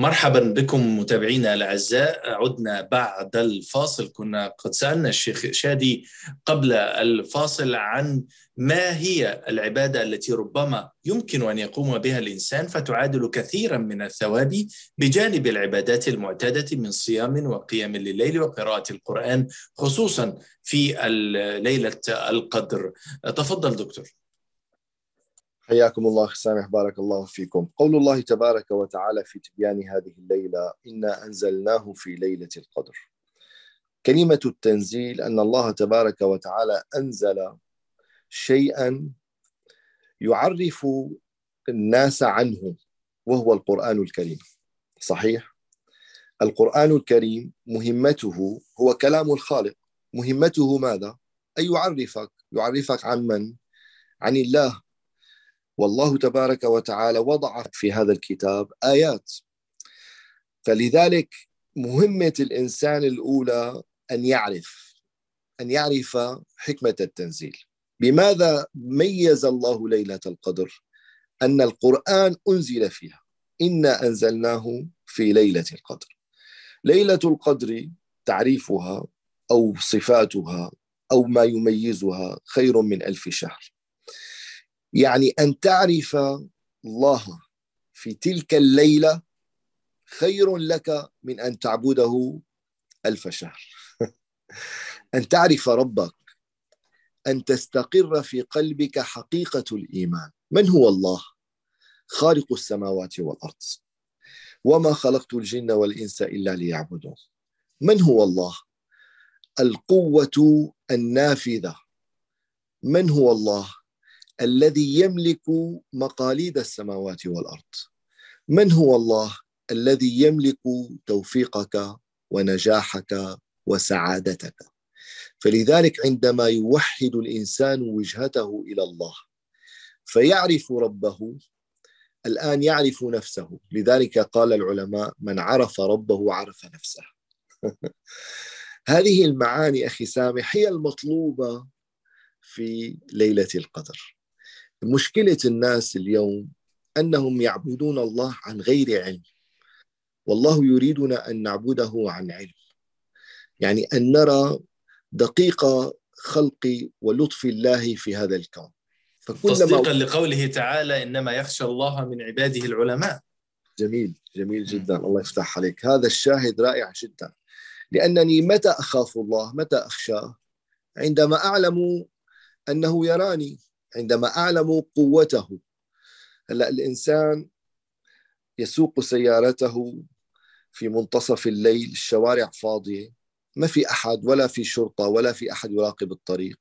مرحبا بكم متابعينا الأعزاء. عدنا بعد الفاصل. كنا قد سألنا الشيخ شادي قبل الفاصل عن ما هي العبادة التي ربما يمكن أن يقوم بها الإنسان فتعادل كثيرا من الثواب بجانب العبادات المعتادة من صيام وقيام لليل وقراءة القرآن خصوصا في ليله القدر. تفضل دكتور. حياكم الله سامح بارك الله فيكم. قول الله تبارك وتعالى في تبيان هذه الليلة إنا أنزلناه في ليلة القدر. كلمة التنزيل أن الله تبارك وتعالى أنزل شيئا يعرف الناس عنه وهو القرآن الكريم. صحيح؟ القرآن الكريم مهمته هو كلام الخالق. مهمته ماذا؟ أن يعرفك يعرفك عن من؟ عن الله. والله تبارك وتعالى وضع في هذا الكتاب آيات. فلذلك مهمة الإنسان الأولى أن يعرف أن يعرف حكمة التنزيل. بماذا ميز الله ليلة القدر؟ أن القرآن أنزل فيها. إنا أنزلناه في ليلة القدر. ليلة القدر تعريفها أو صفاتها أو ما يميزها خير من ألف شهر. يعني أن تعرف الله في تلك الليلة خير لك من أن تعبده ألف شهر. أن تعرف ربك أن تستقر في قلبك حقيقة الإيمان. من هو الله؟ خالق السماوات والأرض. وما خلقت الجن والإنس إلا ليعبدون. من هو الله؟ القوة النافذة. من هو الله؟ الذي يملك مقاليد السماوات والأرض. من هو الله الذي يملك توفيقك ونجاحك وسعادتك؟ فلذلك عندما يوحد الإنسان وجهته إلى الله فيعرف ربه الآن يعرف نفسه. لذلك قال العلماء من عرف ربه عرف نفسه. هذه المعاني أخي سامح هي المطلوبة في ليلة القدر. مشكلة الناس اليوم أنهم يعبدون الله عن غير علم. والله يريدنا أن نعبده عن علم. يعني أن نرى دقيق خلق ولطف الله في هذا الكون. تصديقا لقوله تعالى إنما يخشى الله من عباده العلماء. جميل جميل جدا. الله يفتح عليك. هذا الشاهد رائع جدا. لأنني متى أخاف الله؟ متى أخشاه؟ عندما أعلم أنه يراني. عندما أعلم قوته. هلأ الإنسان يسوق سيارته في منتصف الليل الشوارع فاضية. ما في أحد ولا في شرطة ولا في أحد يراقب الطريق.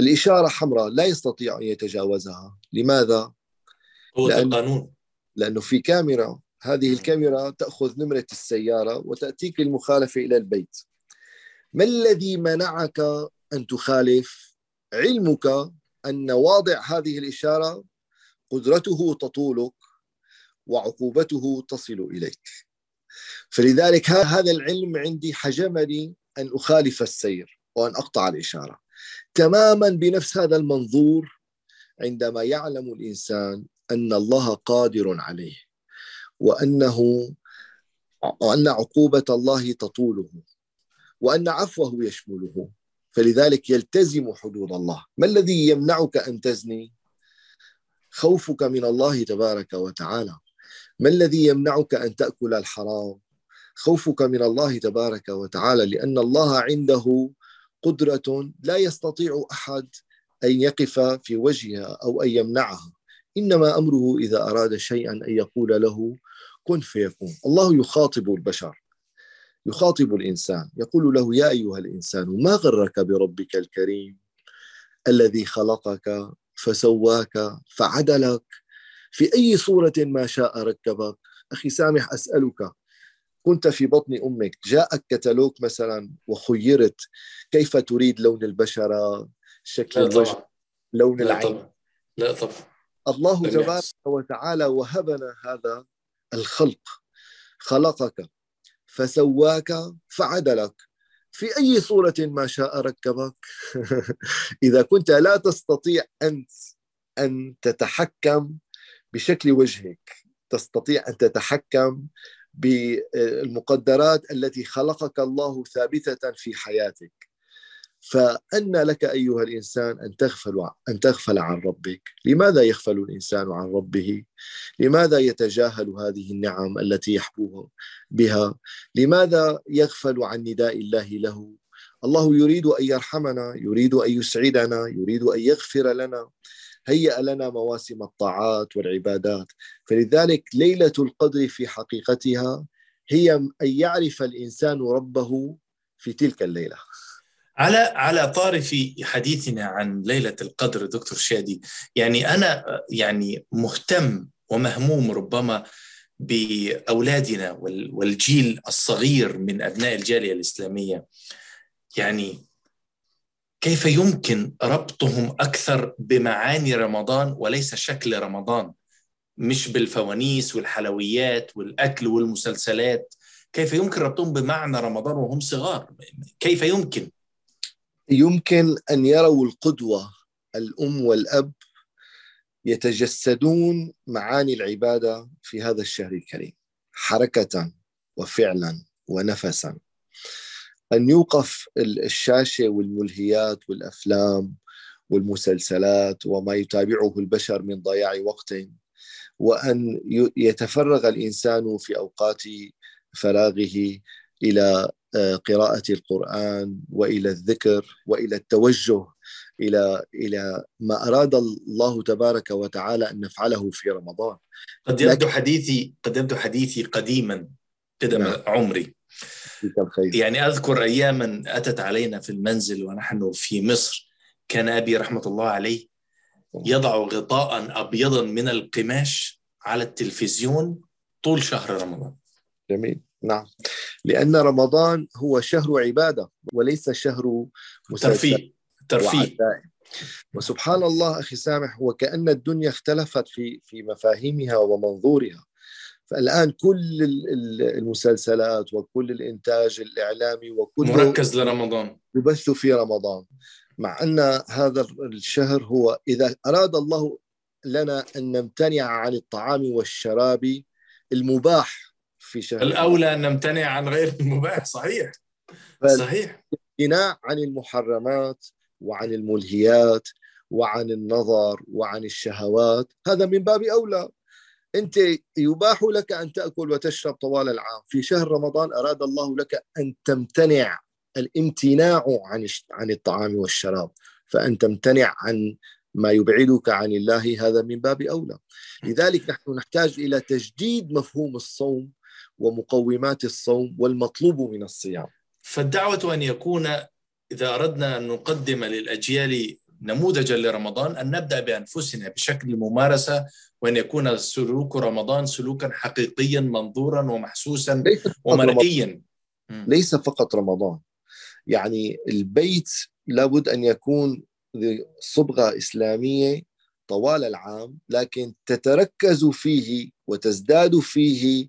الإشارة حمراء لا يستطيع أن يتجاوزها. لماذا؟ هو لأن القانون لأنه في كاميرا. هذه الكاميرا تأخذ نمرة السيارة وتأتيك للمخالفة إلى البيت. ما الذي منعك أن تخالف علمك أن واضع هذه الإشارة قدرته تطولك وعقوبته تصل إليك. فلذلك هذا العلم عندي حجمني أن أخالف السير وأن أقطع الإشارة. تماما بنفس هذا المنظور عندما يعلم الإنسان أن الله قادر عليه وأنه وأن عقوبة الله تطوله وأن عفوه يشمله. فلذلك يلتزم حدود الله. ما الذي يمنعك أن تزني؟ خوفك من الله تبارك وتعالى. ما الذي يمنعك أن تأكل الحرام؟ خوفك من الله تبارك وتعالى لأن الله عنده قدرة لا يستطيع أحد أن يقف في وجهها أو أن يمنعها. إنما أمره إذا أراد شيئا أن يقول له كن فيكون. الله يخاطب البشر. يخاطب الإنسان يقول له يا أيها الإنسان ما غرك بربك الكريم الذي خلقك فسواك فعدلك؟ في أي صورة ما شاء ركبك؟ أخي سامح أسألك كنت في بطن أمك جاءك كتالوج مثلا وخيرت كيف تريد لون البشرة؟ شكل الوجه لون لا العين. طبعا. لا طبعا. الله تبارك. وتعالى وهبنا هذا الخلق خلقك. فسواك فعدلك. في أي صورة ما شاء ركبك؟ إذا كنت لا تستطيع أنت أن تتحكم بشكل وجهك تستطيع أن تتحكم بالمقدرات التي خلقك الله ثابتة في حياتك. فأن لك أيها الإنسان أن تغفل أن تغفل عن ربك. لماذا يغفل الإنسان عن ربه؟ لماذا يتجاهل هذه النعم التي يحبوها بها؟ لماذا يغفل عن نداء الله له؟ الله يريد أن يرحمنا يريد أن يسعدنا يريد أن يغفر لنا هيأ لنا مواسم الطاعات والعبادات. فلذلك ليلة القدر في حقيقتها هي أن يعرف الإنسان ربه في تلك الليلة. على على طارف حديثنا عن ليلة القدر دكتور شادي يعني أنا يعني مهتم ومهموم ربما بأولادنا وال- والجيل الصغير من أبناء الجالية الإسلامية. يعني كيف يمكن ربطهم أكثر بمعاني رمضان وليس شكل رمضان؟ مش بالفوانيس والحلويات والأكل والمسلسلات. كيف يمكن ربطهم بمعنى رمضان وهم صغار؟ كيف يمكن؟ يمكن أن يروا القدوة الأم والأب يتجسدون معاني العبادة في هذا الشهر الكريم. حركة وفعلا ونفسا. أن يوقف الشاشة والملهيات والأفلام والمسلسلات وما يتابعه البشر من ضياع وقت. وأن ي- يتفرغ الإنسان في أوقات فراغه آه، قراءة القرآن وإلى الذكر وإلى التوجه إلى إلى ما أراد الله تبارك وتعالى أن نفعله في رمضان. قد يبدو حديثي قد يبدو حديثي قديما قدم نعم. عمري. يعني أذكر أياما أتت علينا في المنزل ونحن في مصر. كان أبي رحمة الله عليه يضع غطاء أبيضا من القماش على التلفزيون طول شهر رمضان. جميل. نعم. لأن رمضان هو شهر عبادة وليس شهر ترفيه ترفيه. وسبحان الله أخي سامح وكأن الدنيا اختلفت في في مفاهيمها ومنظورها. فالآن كل ال- ال- المسلسلات وكل الإنتاج الإعلامي وكل مركز لرمضان. يبث في رمضان. مع أن هذا الشهر هو إذا أراد الله لنا أن نمتنع عن الطعام والشراب المباح في شهر. الأولى أن نمتنع عن غير المباح صحيح. صحيح. الامتناع عن المحرمات وعن الملهيات وعن النظر وعن الشهوات. هذا من باب أولى. أنت يباح لك أن تأكل وتشرب طوال العام. في شهر رمضان أراد الله لك أن تمتنع الامتناع عن عن الطعام والشراب. فأن تمتنع عن ما يبعدك عن الله هذا من باب أولى. لذلك نحن نحتاج إلى تجديد مفهوم الصوم ومقومات الصوم والمطلوب من الصيام. فالدعوة أن يكون إذا أردنا أن نقدم للأجيال نموذجا لرمضان أن نبدأ بأنفسنا بشكل ممارسة وأن يكون سلوك رمضان سلوكا حقيقيا منظورا ومحسوسا ومرئيا. ليس فقط رمضان. يعني البيت لابد أن يكون صبغة إسلامية طوال العام لكن تتركز فيه وتزداد فيه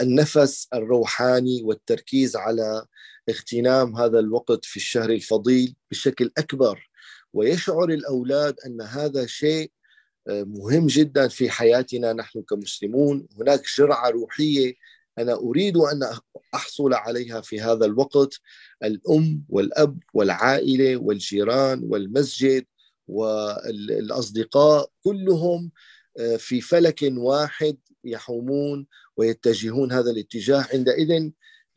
النفس الروحاني والتركيز على اغتنام هذا الوقت في الشهر الفضيل بشكل أكبر. ويشعر الأولاد أن هذا شيء آه، مهم جدا في حياتنا نحن كمسلمون. هناك جرعة روحية أنا أريد أن أحصل عليها في هذا الوقت. الأم والأب والعائلة والجيران والمسجد والأصدقاء كلهم آه، في فلك واحد يحومون ويتجهون هذا الاتجاه عندئذ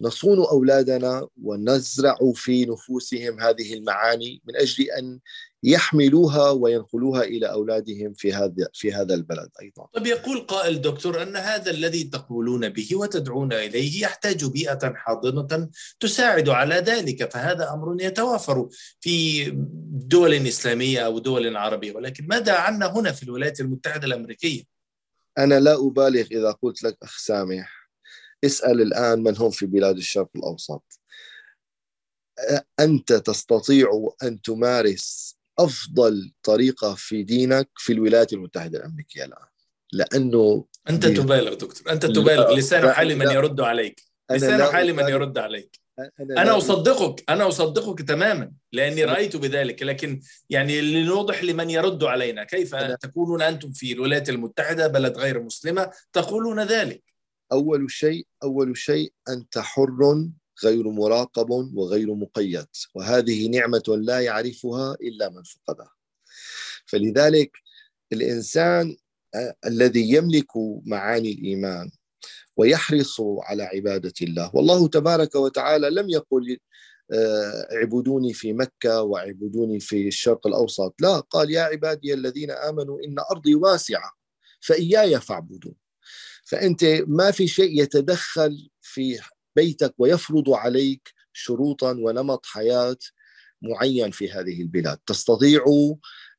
نصون أولادنا ونزرع في نفوسهم هذه المعاني من أجل أن يحملوها وينقلوها إلى أولادهم في هذا في هذا البلد أيضا. طيب يقول قائل دكتور أن هذا الذي تقولون به وتدعون إليه يحتاج بيئة حاضنة تساعد على ذلك فهذا أمر يتوافر في دول إسلامية أو دول عربية ولكن ماذا عنا هنا في الولايات المتحدة الأمريكية؟ أنا لا أبالغ إذا قلت لك أخ سامح اسأل الآن من هم في بلاد الشرق الأوسط. أنت تستطيع أن تمارس أفضل طريقة في دينك في الولايات المتحدة الأمريكية الآن؟ لأنه أنت تبالغ دكتور. أنت تبالغ لسان حال من يرد عليك. لسان حال من يرد عليك. أنا, أنا أصدقك أنا أصدقك تماما لأني رأيت بذلك. لكن يعني لنوضح لمن يرد علينا كيف تكونون أنتم في الولايات المتحدة بلد غير مسلمة تقولون ذلك؟ أول شيء أول شيء أنت حر غير مراقب وغير مقيد. وهذه نعمة لا يعرفها إلا من فقدها. فلذلك الإنسان الذي يملك معاني الإيمان ويحرص على عبادة الله. والله تبارك وتعالى لم يقل اعبدوني في مكة واعبدوني في الشرق الأوسط. لا قال يا عبادي الذين آمنوا إن أرضي واسعة فإياي فاعبدون. فأنت ما في شيء يتدخل في بيتك ويفرض عليك شروطا ونمط حياة معين في هذه البلاد. تستطيع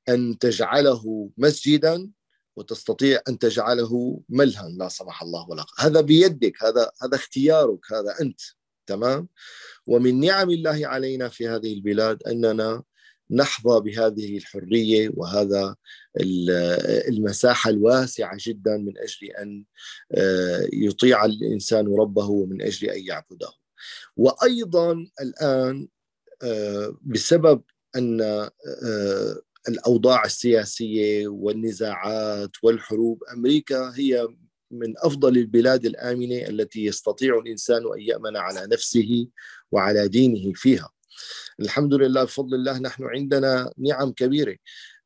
أن تجعله مسجدا وتستطيع أن تجعله ملها. لا سمح الله ولا هذا بيدك هذا هذا اختيارك هذا أنت. تمام؟ ومن نعم الله علينا في هذه البلاد أننا نحظى بهذه الحرية وهذا المساحة الواسعة جدا من أجل أن آه، يطيع الإنسان ربه ومن أجل أن يعبده. وأيضا الآن آه، بسبب أن آه، الأوضاع السياسية والنزاعات والحروب أمريكا هي من أفضل البلاد الآمنة التي يستطيع الإنسان أن يأمن على نفسه وعلى دينه فيها. الحمد لله بفضل الله نحن عندنا نعم كبيرة.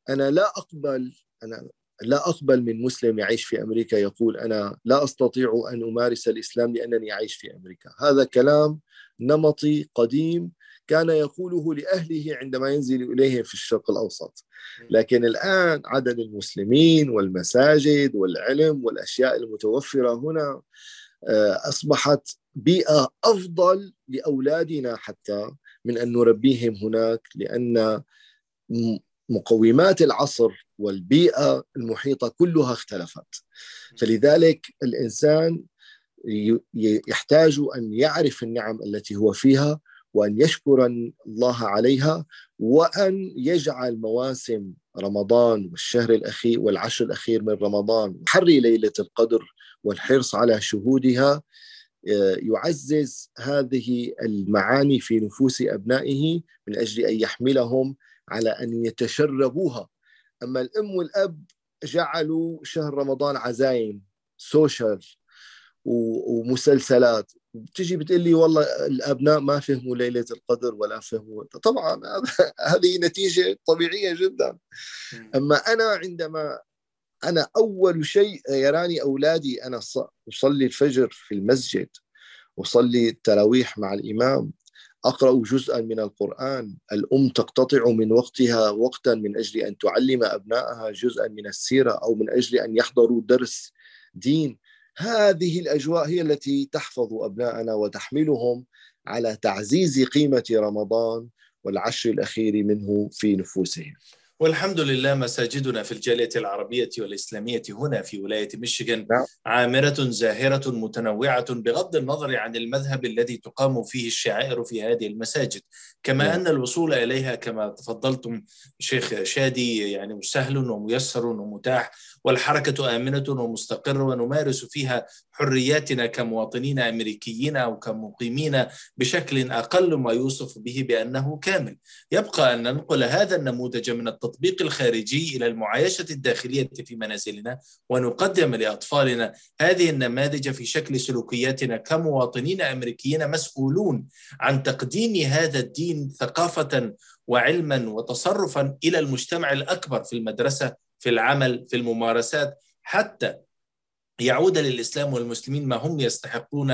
أنا لا أقبل أنا لا أقبل من مسلم يعيش في أمريكا يقول أنا لا أستطيع أن أمارس الإسلام لأنني أعيش في أمريكا. هذا كلام نمطي قديم كان يقوله لأهله عندما ينزل اليهم في الشرق الأوسط. لكن الآن عدد المسلمين والمساجد والعلم والأشياء المتوفرة هنا آه، أصبحت بيئة أفضل لأولادنا حتى من أن نربيهم هناك لأن مقومات العصر والبيئة المحيطة كلها اختلفت. فلذلك الإنسان يحتاج أن يعرف النعم التي هو فيها وأن يشكر الله عليها وأن يجعل مواسم رمضان والشهر الاخير والعشر الأخير من رمضان حري ليلة القدر والحرص على شهودها. يعزز هذه المعاني في نفوس أبنائه من أجل أن يحملهم على أن يتشربوها. أما الأم والأب جعلوا شهر رمضان عزايم سوشيال ومسلسلات. بتجي بتقول لي والله الأبناء ما فهموا ليلة القدر ولا فهموا. طبعا هذه نتيجة طبيعية جدا. أما أنا عندما أنا أول شيء يراني أولادي أنا أصلي الفجر في المسجد أصلي التراويح مع الإمام أقرأ جزءا من القرآن الأم تقتطع من وقتها وقتا من أجل أن تعلم أبنائها جزءا من السيرة أو من أجل أن يحضروا درس دين. هذه الأجواء هي التي تحفظ ابنائنا وتحملهم على تعزيز قيمة رمضان والعشر الأخير منه في نفوسهم. والحمد لله مساجدنا في الجالية العربية والإسلامية هنا في ولاية ميشيغان نعم. عامرة زاهرة متنوعة بغض النظر عن المذهب الذي تقام فيه الشعائر في هذه المساجد كما نعم. أن الوصول إليها كما تفضلتم شيخ شادي يعني سهل وميسر ومتاح والحركة آمنة ومستقرة ونمارس فيها حرياتنا كمواطنين أمريكيين أو كمقيمين بشكل أقل ما يوصف به بأنه كامل. يبقى أن ننقل هذا النموذج من التطبيق الخارجي إلى المعايشة الداخلية في منازلنا ونقدم لأطفالنا هذه النماذج في شكل سلوكياتنا كمواطنين أمريكيين مسؤولون عن تقديم هذا الدين ثقافة وعلما وتصرفا إلى المجتمع الأكبر في المدرسة في العمل في الممارسات حتى يعود للإسلام والمسلمين ما هم يستحقون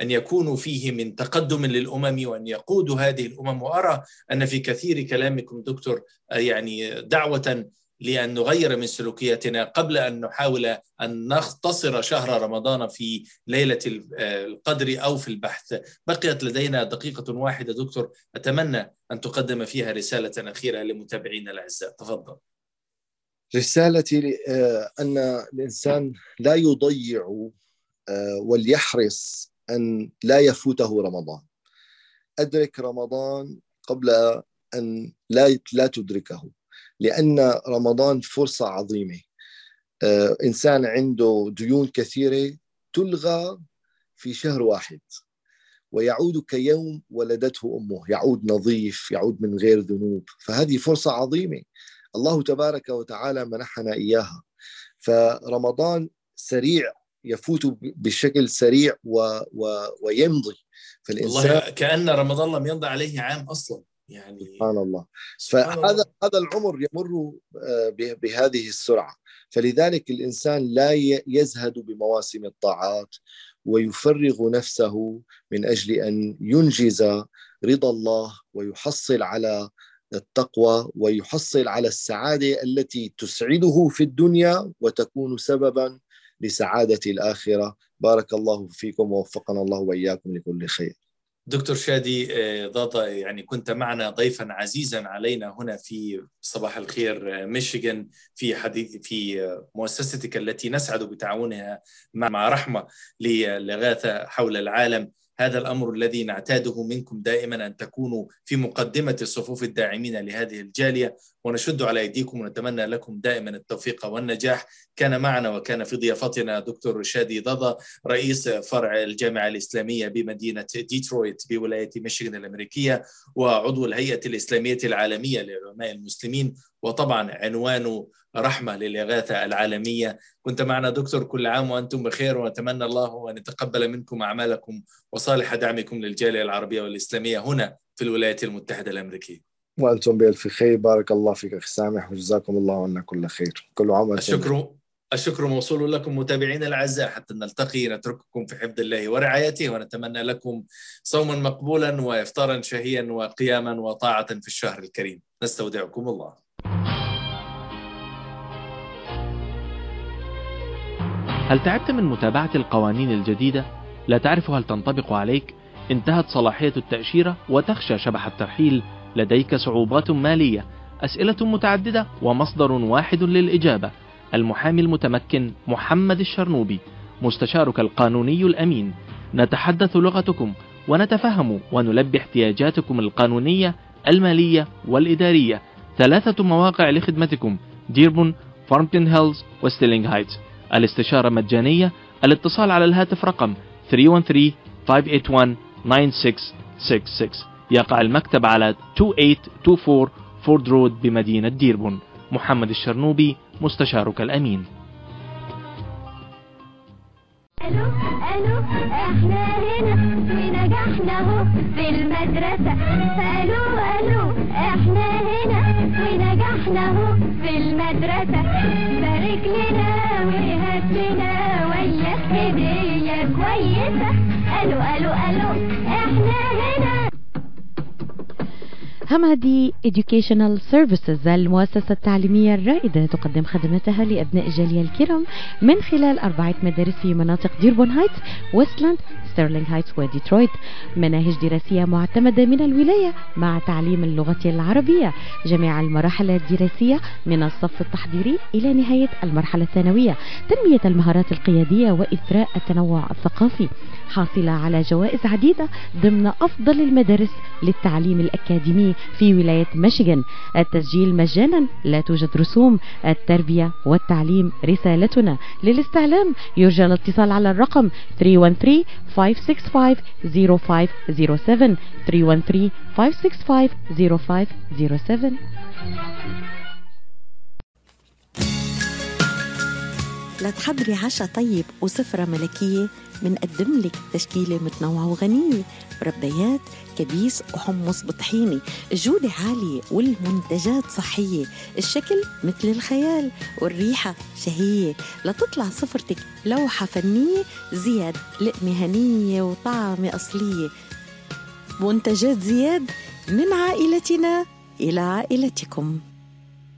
أن يكونوا فيه من تقدم للأمم وأن يقودوا هذه الأمم. وأرى أن في كثير كلامكم دكتور يعني دعوة لأن نغير من سلوكياتنا قبل أن نحاول أن نختصر شهر رمضان في ليلة القدر أو في البحث. بقيت لدينا دقيقة واحدة دكتور. أتمنى أن تقدم فيها رسالة أخيرة لمتابعينا الأعزاء. تفضل. رسالتي آه، أن الإنسان لا يضيع آه، وليحرص أن لا يفوته رمضان. أدرك رمضان قبل أن لا لا تدركه لأن رمضان فرصة عظيمة. آه، إنسان عنده ديون كثيرة تلغى في شهر واحد ويعود كيوم ولدته أمه. يعود نظيف يعود من غير ذنوب. فهذه فرصة عظيمة. الله تبارك وتعالى منحنا إياها. فرمضان سريع يفوت بشكل سريع و و ويمضي. فالإنسان والله كأن رمضان لم يمضي عليه عام أصلا يعني سبحان الله. فهذا هذا العمر يمر بهذه السرعة. فلذلك الإنسان لا يزهد بمواسم الطاعات ويفرغ نفسه من أجل أن ينجز رضا الله ويحصل على التقوى ويحصل على السعادة التي تسعده في الدنيا وتكون سببا لسعادة الآخرة. بارك الله فيكم ووفقنا الله وإياكم لكل خير. دكتور شادي ضاضا يعني كنت معنا ضيفا عزيزا علينا هنا في صباح الخير ميشيغان في حديث في مؤسستك التي نسعد بتعاونها مع رحمة للغاثه حول العالم. هذا الأمر الذي نعتاده منكم دائما أن تكونوا في مقدمة الصفوف الداعمين لهذه الجالية ونشد على أيديكم ونتمنى لكم دائما التوفيق والنجاح. كان معنا وكان في ضيافتنا دكتور شادي ضضا رئيس فرع الجامعة الإسلامية بمدينة ديترويت بولاية ميشيغان الأمريكية وعضو الهيئة الإسلامية العالمية للعلماء المسلمين وطبعا عنوان رحمة للإغاثة العالمية. كنت معنا دكتور كل عام وأنتم بخير ونتمنى الله أن يتقبل منكم أعمالكم وصالح دعمكم للجالية العربية والإسلامية هنا في الولايات المتحدة الأمريكية. وأنتم بألف خير بارك الله فيك أخي سامح وجزاكم الله عنا كل خير كل عام الشكر الشكر موصول لكم متابعينا الأعزاء حتى نلتقي نترككم في حفظ الله ورعايته ونتمنى لكم صوما مقبولا وإفطارا شهيا وقياما وطاعة في الشهر الكريم نستودعكم الله هل تعبت من متابعة القوانين الجديدة؟ لا تعرف هل تنطبق عليك؟ انتهت صلاحية التأشيرة وتخشى شبح الترحيل؟ لديك صعوبات مالية؟ أسئلة متعددة ومصدر واحد للإجابة. المحامي المتمكن محمد الشرنوبي مستشارك القانوني الأمين. نتحدث لغتكم ونتفهم ونلبي احتياجاتكم القانونية المالية والإدارية. ثلاثة مواقع لخدمتكم ديربورن فارمنتن هيلز وستيرلينغ هايتس. الاستشارة مجانية الاتصال على الهاتف رقم 313-581-9666 يقع المكتب على 2824 فورد رود بمدينة ديربورن. محمد الشرنوبي مستشارك الأمين. ألو ألو إحنا هنا ونجحنا اهو في المدرسة. ألو ألو إحنا هنا ونجحنا اهو في المدرسة. بارك لنا وهات لنا وياك هدية كويسة. ألو ألو ألو إحنا هنا حمدي Educational Services المؤسسة التعليمية الرائدة تقدم خدماتها لأبناء الجالية الكرام من خلال أربعة مدارس في مناطق ديربورن هايتس، ويستلاند، ستيرلينغ هايتس وديترويت مناهج دراسية معتمدة من الولاية مع تعليم اللغة العربية. جميع المراحل الدراسية من الصف التحضيري إلى نهاية المرحلة الثانوية. تنمية المهارات القيادية وإثراء التنوع الثقافي. حاصلة على جوائز عديدة ضمن أفضل المدارس للتعليم الأكاديمي في ولاية ميشيغان. التسجيل مجانا لا توجد رسوم. التربية والتعليم رسالتنا. للاستعلام يرجى الاتصال على الرقم 313 565 0507 313 565 0507 لتحضري عشاء طيب وسفرة ملكية. منقدم لك تشكيلة متنوعة وغنية. مربيات كبيس وحمص بطحيني الجودة عالية والمنتجات صحية. الشكل مثل الخيال والريحة شهية. لتطلع سفرتك لوحة فنية زياد لقمة هنية وطعمة أصلية. منتجات زياد من عائلتنا إلى عائلتكم.